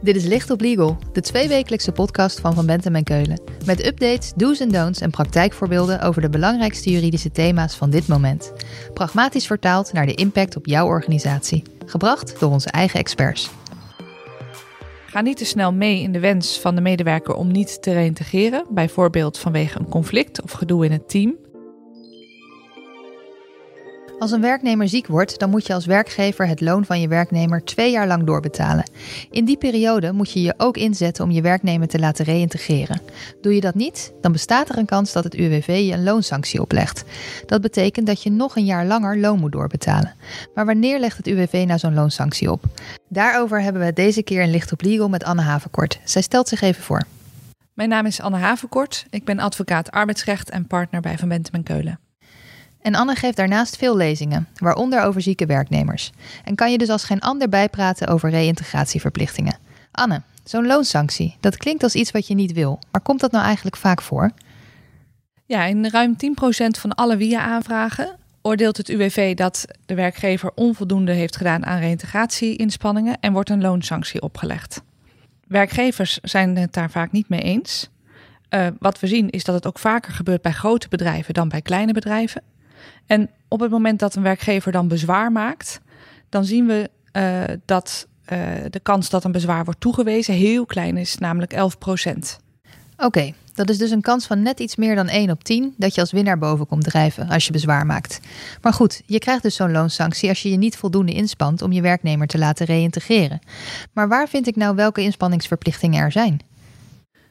Dit is Licht op Legal, de tweewekelijkse podcast van Van Bentem en Keulen. Met updates, do's en don'ts en praktijkvoorbeelden over de belangrijkste juridische thema's van dit moment. Pragmatisch vertaald naar de impact op jouw organisatie. Gebracht door onze eigen experts. Ga niet te snel mee in de wens van de medewerker om niet te reïntegreren, bijvoorbeeld vanwege een conflict of gedoe in het team. Als een werknemer ziek wordt, dan moet je als werkgever het loon van je werknemer twee jaar lang doorbetalen. In die periode moet je je ook inzetten om je werknemer te laten reïntegreren. Doe je dat niet, dan bestaat er een kans dat het UWV je een loonsanctie oplegt. Dat betekent dat je nog een jaar langer loon moet doorbetalen. Maar wanneer legt het UWV nou zo'n loonsanctie op? Daarover hebben we deze keer in Licht op Legal met Anne Havenkort. Zij stelt zich even voor. Mijn naam is Anne Havenkort. Ik ben advocaat arbeidsrecht en partner bij Van Bentem en Keulen. En Anne geeft daarnaast veel lezingen, waaronder over zieke werknemers. En kan je dus als geen ander bijpraten over reïntegratieverplichtingen. Anne, zo'n loonsanctie, dat klinkt als iets wat je niet wil. Maar komt dat nou eigenlijk vaak voor? Ja, in ruim 10% van alle WIA-aanvragen oordeelt het UWV dat de werkgever onvoldoende heeft gedaan aan reïntegratie-inspanningen en wordt een loonsanctie opgelegd. Werkgevers zijn het daar vaak niet mee eens. Uh, wat we zien is dat het ook vaker gebeurt bij grote bedrijven dan bij kleine bedrijven. En op het moment dat een werkgever dan bezwaar maakt, dan zien we uh, dat uh, de kans dat een bezwaar wordt toegewezen heel klein is, namelijk 11 procent. Oké, dat is dus een kans van net iets meer dan 1 op 10 dat je als winnaar boven komt drijven als je bezwaar maakt. Maar goed, je krijgt dus zo'n loonsanctie als je je niet voldoende inspant om je werknemer te laten reïntegreren. Maar waar vind ik nou welke inspanningsverplichtingen er zijn?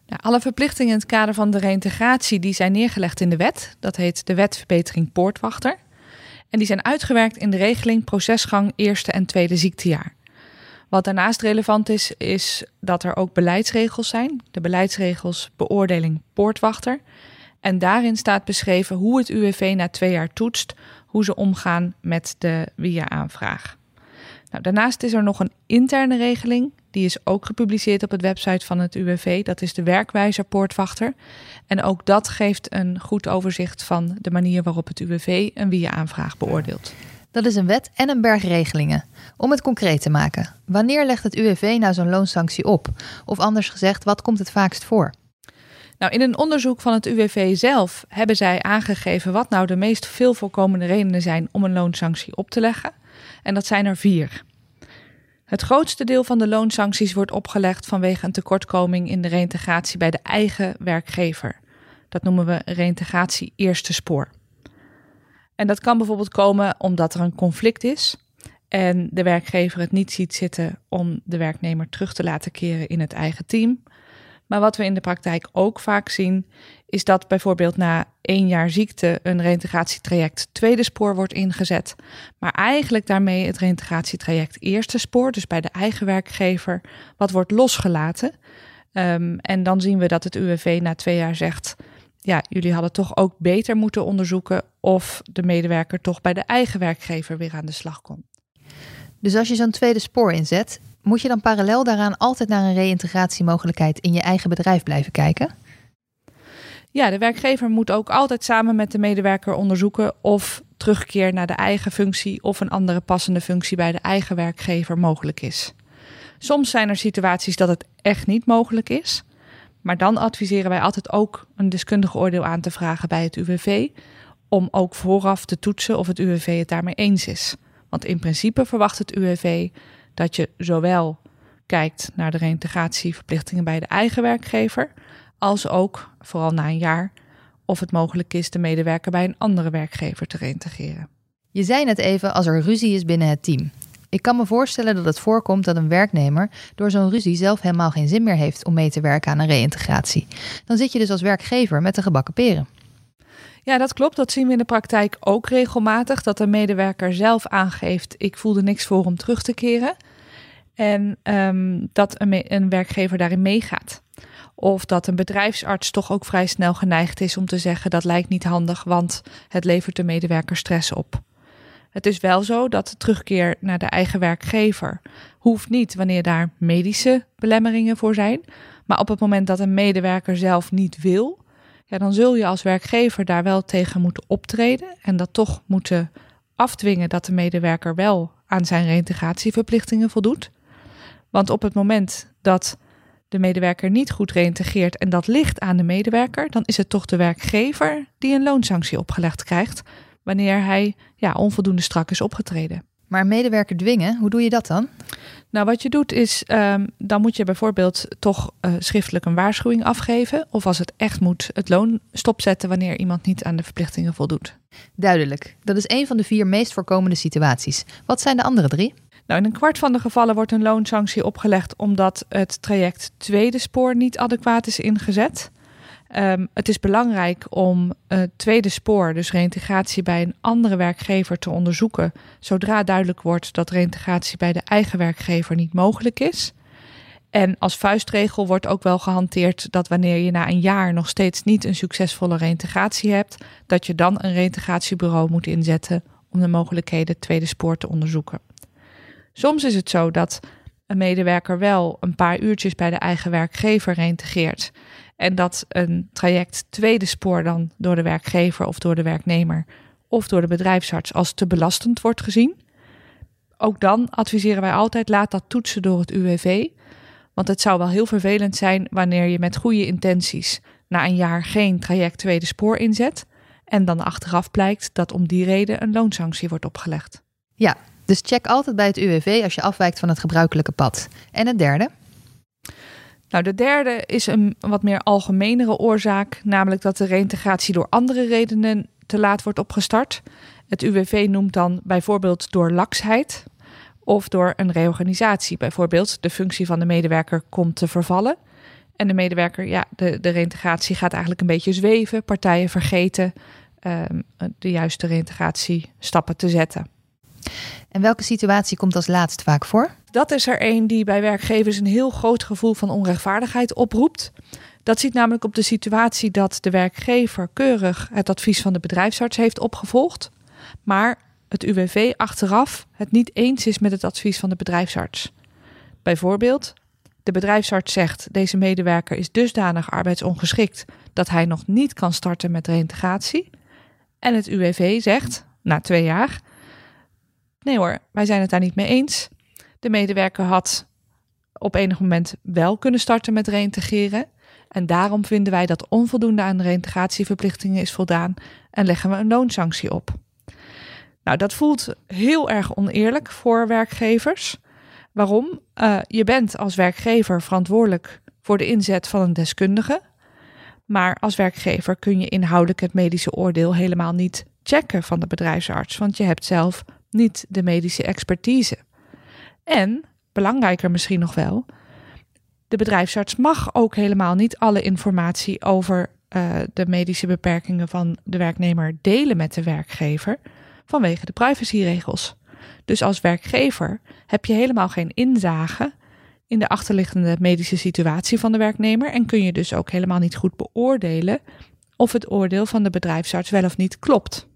Nou, alle verplichtingen in het kader van de reïntegratie die zijn neergelegd in de wet. Dat heet de Wet Verbetering Poortwachter. En die zijn uitgewerkt in de regeling procesgang eerste en tweede ziektejaar. Wat daarnaast relevant is, is dat er ook beleidsregels zijn. De beleidsregels beoordeling poortwachter. En daarin staat beschreven hoe het UWV na twee jaar toetst hoe ze omgaan met de WIA-aanvraag. Nou, daarnaast is er nog een interne regeling die is ook gepubliceerd op het website van het UWV. Dat is de werkwijzer Poortwachter. En ook dat geeft een goed overzicht van de manier waarop het UWV een WIA-aanvraag beoordeelt. Dat is een wet en een berg regelingen. Om het concreet te maken, wanneer legt het UWV nou zo'n loonsanctie op? Of anders gezegd, wat komt het vaakst voor? Nou, in een onderzoek van het UWV zelf hebben zij aangegeven wat nou de meest veel voorkomende redenen zijn om een loonsanctie op te leggen. En dat zijn er vier. Het grootste deel van de loonsancties wordt opgelegd vanwege een tekortkoming in de reïntegratie bij de eigen werkgever. Dat noemen we reïntegratie eerste spoor. En dat kan bijvoorbeeld komen omdat er een conflict is en de werkgever het niet ziet zitten om de werknemer terug te laten keren in het eigen team. Maar wat we in de praktijk ook vaak zien, is dat bijvoorbeeld na één jaar ziekte een reïntegratietraject tweede spoor wordt ingezet, maar eigenlijk daarmee het reïntegratietraject eerste spoor, dus bij de eigen werkgever, wat wordt losgelaten. Um, en dan zien we dat het UWV na twee jaar zegt, ja, jullie hadden toch ook beter moeten onderzoeken of de medewerker toch bij de eigen werkgever weer aan de slag kon. Dus als je zo'n tweede spoor inzet, moet je dan parallel daaraan altijd naar een reïntegratiemogelijkheid in je eigen bedrijf blijven kijken? Ja, de werkgever moet ook altijd samen met de medewerker onderzoeken of terugkeer naar de eigen functie of een andere passende functie bij de eigen werkgever mogelijk is. Soms zijn er situaties dat het echt niet mogelijk is, maar dan adviseren wij altijd ook een deskundig oordeel aan te vragen bij het UWV, om ook vooraf te toetsen of het UWV het daarmee eens is. Want in principe verwacht het UWV dat je zowel kijkt naar de reintegratieverplichtingen bij de eigen werkgever, als ook, vooral na een jaar, of het mogelijk is de medewerker bij een andere werkgever te reintegreren. Je zei net even als er ruzie is binnen het team. Ik kan me voorstellen dat het voorkomt dat een werknemer door zo'n ruzie zelf helemaal geen zin meer heeft om mee te werken aan een reïntegratie. Dan zit je dus als werkgever met de gebakken peren. Ja, dat klopt. Dat zien we in de praktijk ook regelmatig. Dat de medewerker zelf aangeeft: ik voelde niks voor om terug te keren. En um, dat een, een werkgever daarin meegaat. Of dat een bedrijfsarts toch ook vrij snel geneigd is om te zeggen: dat lijkt niet handig, want het levert de medewerker stress op. Het is wel zo dat de terugkeer naar de eigen werkgever hoeft niet wanneer daar medische belemmeringen voor zijn. Maar op het moment dat een medewerker zelf niet wil, ja, dan zul je als werkgever daar wel tegen moeten optreden en dat toch moeten afdwingen dat de medewerker wel aan zijn reintegratieverplichtingen voldoet. Want op het moment dat de medewerker niet goed reïntegreert en dat ligt aan de medewerker, dan is het toch de werkgever die een loonsanctie opgelegd krijgt wanneer hij ja, onvoldoende strak is opgetreden. Maar een medewerker dwingen, hoe doe je dat dan? Nou, wat je doet is, um, dan moet je bijvoorbeeld toch uh, schriftelijk een waarschuwing afgeven. Of als het echt moet, het loon stopzetten wanneer iemand niet aan de verplichtingen voldoet. Duidelijk. Dat is een van de vier meest voorkomende situaties. Wat zijn de andere drie? Nou, in een kwart van de gevallen wordt een loonsanctie opgelegd omdat het traject tweede spoor niet adequaat is ingezet. Um, het is belangrijk om het tweede spoor, dus reïntegratie bij een andere werkgever, te onderzoeken. Zodra duidelijk wordt dat reïntegratie bij de eigen werkgever niet mogelijk is. En als vuistregel wordt ook wel gehanteerd dat wanneer je na een jaar nog steeds niet een succesvolle reïntegratie hebt, dat je dan een reïntegratiebureau moet inzetten om de mogelijkheden tweede spoor te onderzoeken. Soms is het zo dat een medewerker wel een paar uurtjes bij de eigen werkgever reïntegreert en dat een traject tweede spoor dan door de werkgever of door de werknemer of door de bedrijfsarts als te belastend wordt gezien. Ook dan adviseren wij altijd laat dat toetsen door het UWV. Want het zou wel heel vervelend zijn wanneer je met goede intenties na een jaar geen traject tweede spoor inzet. En dan achteraf blijkt dat om die reden een loonsanctie wordt opgelegd. Ja, dus check altijd bij het UWV als je afwijkt van het gebruikelijke pad. En het derde? Nou, de derde is een wat meer algemenere oorzaak, namelijk dat de reïntegratie door andere redenen te laat wordt opgestart. Het UWV noemt dan bijvoorbeeld door laksheid of door een reorganisatie. Bijvoorbeeld de functie van de medewerker komt te vervallen. En de medewerker, ja, de, de reïntegratie gaat eigenlijk een beetje zweven. Partijen vergeten um, de juiste reïntegratiestappen te zetten. En welke situatie komt als laatst vaak voor? Dat is er een die bij werkgevers een heel groot gevoel van onrechtvaardigheid oproept. Dat ziet namelijk op de situatie dat de werkgever keurig het advies van de bedrijfsarts heeft opgevolgd, maar het UWV achteraf het niet eens is met het advies van de bedrijfsarts. Bijvoorbeeld, de bedrijfsarts zegt deze medewerker is dusdanig arbeidsongeschikt dat hij nog niet kan starten met reïntegratie. En het UWV zegt, na twee jaar, nee hoor, wij zijn het daar niet mee eens. De medewerker had op enig moment wel kunnen starten met reïntegreren. En daarom vinden wij dat onvoldoende aan de reïntegratieverplichtingen is voldaan en leggen we een loonsanctie op. Nou, dat voelt heel erg oneerlijk voor werkgevers. Waarom? Uh, je bent als werkgever verantwoordelijk voor de inzet van een deskundige. Maar als werkgever kun je inhoudelijk het medische oordeel helemaal niet checken van de bedrijfsarts, want je hebt zelf niet de medische expertise. En, belangrijker misschien nog wel, de bedrijfsarts mag ook helemaal niet alle informatie over uh, de medische beperkingen van de werknemer delen met de werkgever vanwege de privacyregels. Dus als werkgever heb je helemaal geen inzage in de achterliggende medische situatie van de werknemer en kun je dus ook helemaal niet goed beoordelen of het oordeel van de bedrijfsarts wel of niet klopt.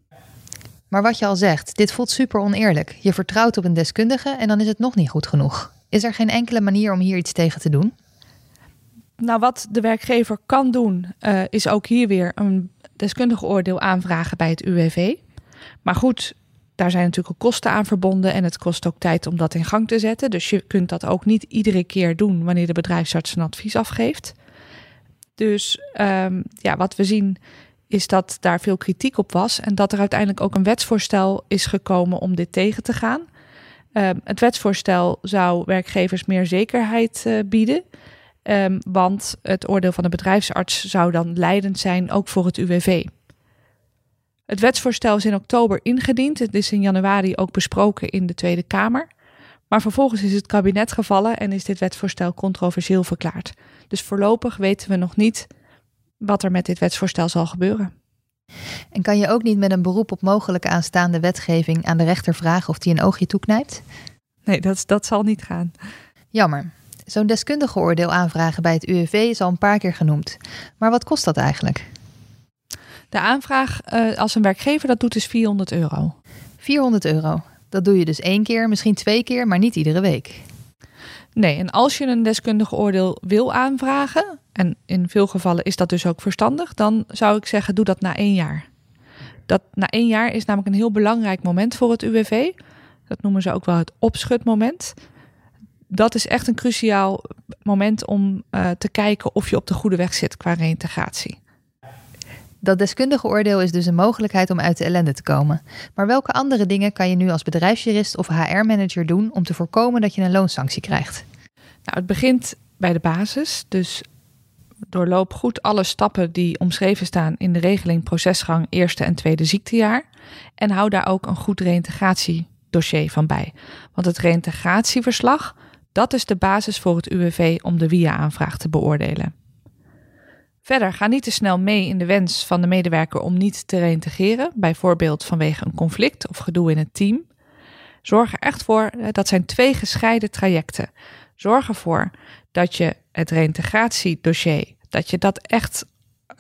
Maar wat je al zegt, dit voelt super oneerlijk. Je vertrouwt op een deskundige en dan is het nog niet goed genoeg. Is er geen enkele manier om hier iets tegen te doen? Nou, wat de werkgever kan doen, uh, is ook hier weer een deskundige oordeel aanvragen bij het UWV. Maar goed, daar zijn natuurlijk ook kosten aan verbonden en het kost ook tijd om dat in gang te zetten. Dus je kunt dat ook niet iedere keer doen wanneer de bedrijfsarts een advies afgeeft. Dus um, ja, wat we zien is dat daar veel kritiek op was en dat er uiteindelijk ook een wetsvoorstel is gekomen om dit tegen te gaan. Uh, het wetsvoorstel zou werkgevers meer zekerheid uh, bieden, um, want het oordeel van de bedrijfsarts zou dan leidend zijn ook voor het UWV. Het wetsvoorstel is in oktober ingediend. Het is in januari ook besproken in de Tweede Kamer. Maar vervolgens is het kabinet gevallen en is dit wetsvoorstel controversieel verklaard. Dus voorlopig weten we nog niet wat er met dit wetsvoorstel zal gebeuren. En kan je ook niet met een beroep op mogelijke aanstaande wetgeving aan de rechter vragen of die een oogje toeknijpt? Nee, dat, dat zal niet gaan. Jammer. Zo'n deskundige oordeel aanvragen bij het UWV is al een paar keer genoemd. Maar wat kost dat eigenlijk? De aanvraag uh, als een werkgever dat doet is 400 euro. 400 euro. Dat doe je dus één keer, misschien twee keer, maar niet iedere week. Nee, en als je een deskundige oordeel wil aanvragen, en in veel gevallen is dat dus ook verstandig, dan zou ik zeggen: doe dat na één jaar. Dat na één jaar is namelijk een heel belangrijk moment voor het UWV. Dat noemen ze ook wel het opschutmoment. dat is echt een cruciaal moment om uh, te kijken of je op de goede weg zit qua reïntegratie. Dat deskundige oordeel is dus een mogelijkheid om uit de ellende te komen. Maar welke andere dingen kan je nu als bedrijfsjurist of HR-manager doen om te voorkomen dat je een loonsanctie krijgt? Nou, het begint bij de basis. Dus doorloop goed alle stappen die omschreven staan in de regeling procesgang eerste en tweede ziektejaar. En hou daar ook een goed reïntegratiedossier van bij. Want het reïntegratieverslag, dat is de basis voor het UWV om de WIA-aanvraag te beoordelen. Verder, ga niet te snel mee in de wens van de medewerker om niet te reïntegreren, bijvoorbeeld vanwege een conflict of gedoe in het team. Zorg er echt voor, dat zijn twee gescheiden trajecten. Zorg ervoor dat je het reïntegratiedossier, dat je dat echt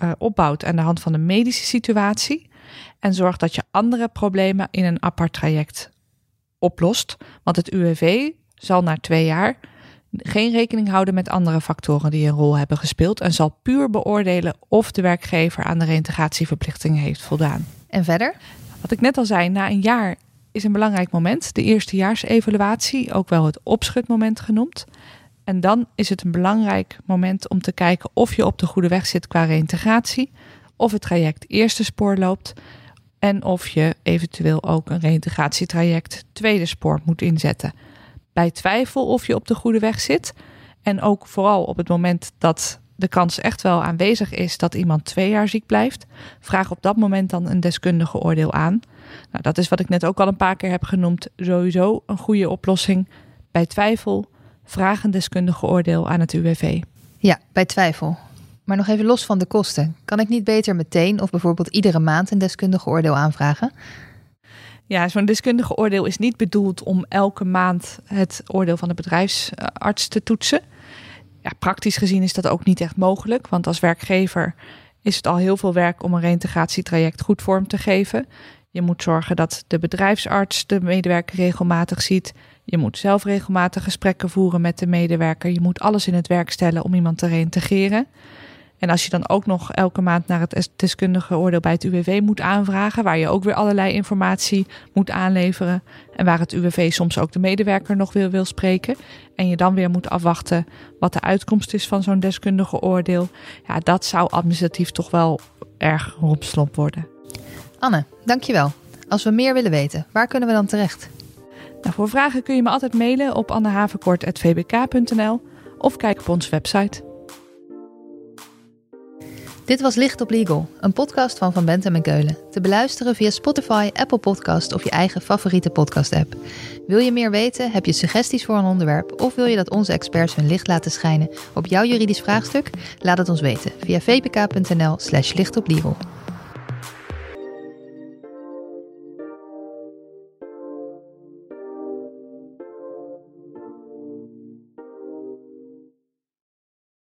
uh, opbouwt aan de hand van de medische situatie. En zorg dat je andere problemen in een apart traject oplost. Want het UWV zal na twee jaar geen rekening houden met andere factoren die een rol hebben gespeeld en zal puur beoordelen of de werkgever aan de reïntegratieverplichtingen heeft voldaan. En verder? Wat ik net al zei, na een jaar is een belangrijk moment, de eerstejaarsevaluatie, ook wel het opschutmoment genoemd. En dan is het een belangrijk moment om te kijken of je op de goede weg zit qua reïntegratie, of het traject eerste spoor loopt en of je eventueel ook een reïntegratietraject tweede spoor moet inzetten. Bij twijfel of je op de goede weg zit en ook vooral op het moment dat de kans echt wel aanwezig is dat iemand twee jaar ziek blijft, vraag op dat moment dan een deskundige oordeel aan. Nou, dat is wat ik net ook al een paar keer heb genoemd. Sowieso een goede oplossing. Bij twijfel, vraag een deskundige oordeel aan het UWV. Ja, bij twijfel. Maar nog even los van de kosten. Kan ik niet beter meteen of bijvoorbeeld iedere maand een deskundige oordeel aanvragen? Ja, zo'n deskundige oordeel is niet bedoeld om elke maand het oordeel van de bedrijfsarts te toetsen. Ja, praktisch gezien is dat ook niet echt mogelijk, want als werkgever is het al heel veel werk om een reintegratietraject goed vorm te geven. Je moet zorgen dat de bedrijfsarts de medewerker regelmatig ziet. Je moet zelf regelmatig gesprekken voeren met de medewerker. Je moet alles in het werk stellen om iemand te reïntegreren. En als je dan ook nog elke maand naar het deskundige oordeel bij het UWV moet aanvragen, waar je ook weer allerlei informatie moet aanleveren en waar het UWV soms ook de medewerker nog wil, wil spreken, en je dan weer moet afwachten wat de uitkomst is van zo'n deskundige oordeel, ja, dat zou administratief toch wel erg rompslomp worden. Anne, dankjewel. Als we meer willen weten, waar kunnen we dan terecht? Nou, voor vragen kun je me altijd mailen op annehavenkort.vbk.nl of kijk op onze website. Dit was Licht op Legal, een podcast van Van Bentem en Keulen. Te beluisteren via Spotify, Apple Podcast of je eigen favoriete podcast-app. Wil je meer weten? Heb je suggesties voor een onderwerp? Of wil je dat onze experts hun licht laten schijnen op jouw juridisch vraagstuk? Laat het ons weten via vpk.nl/slash lichtoplegal.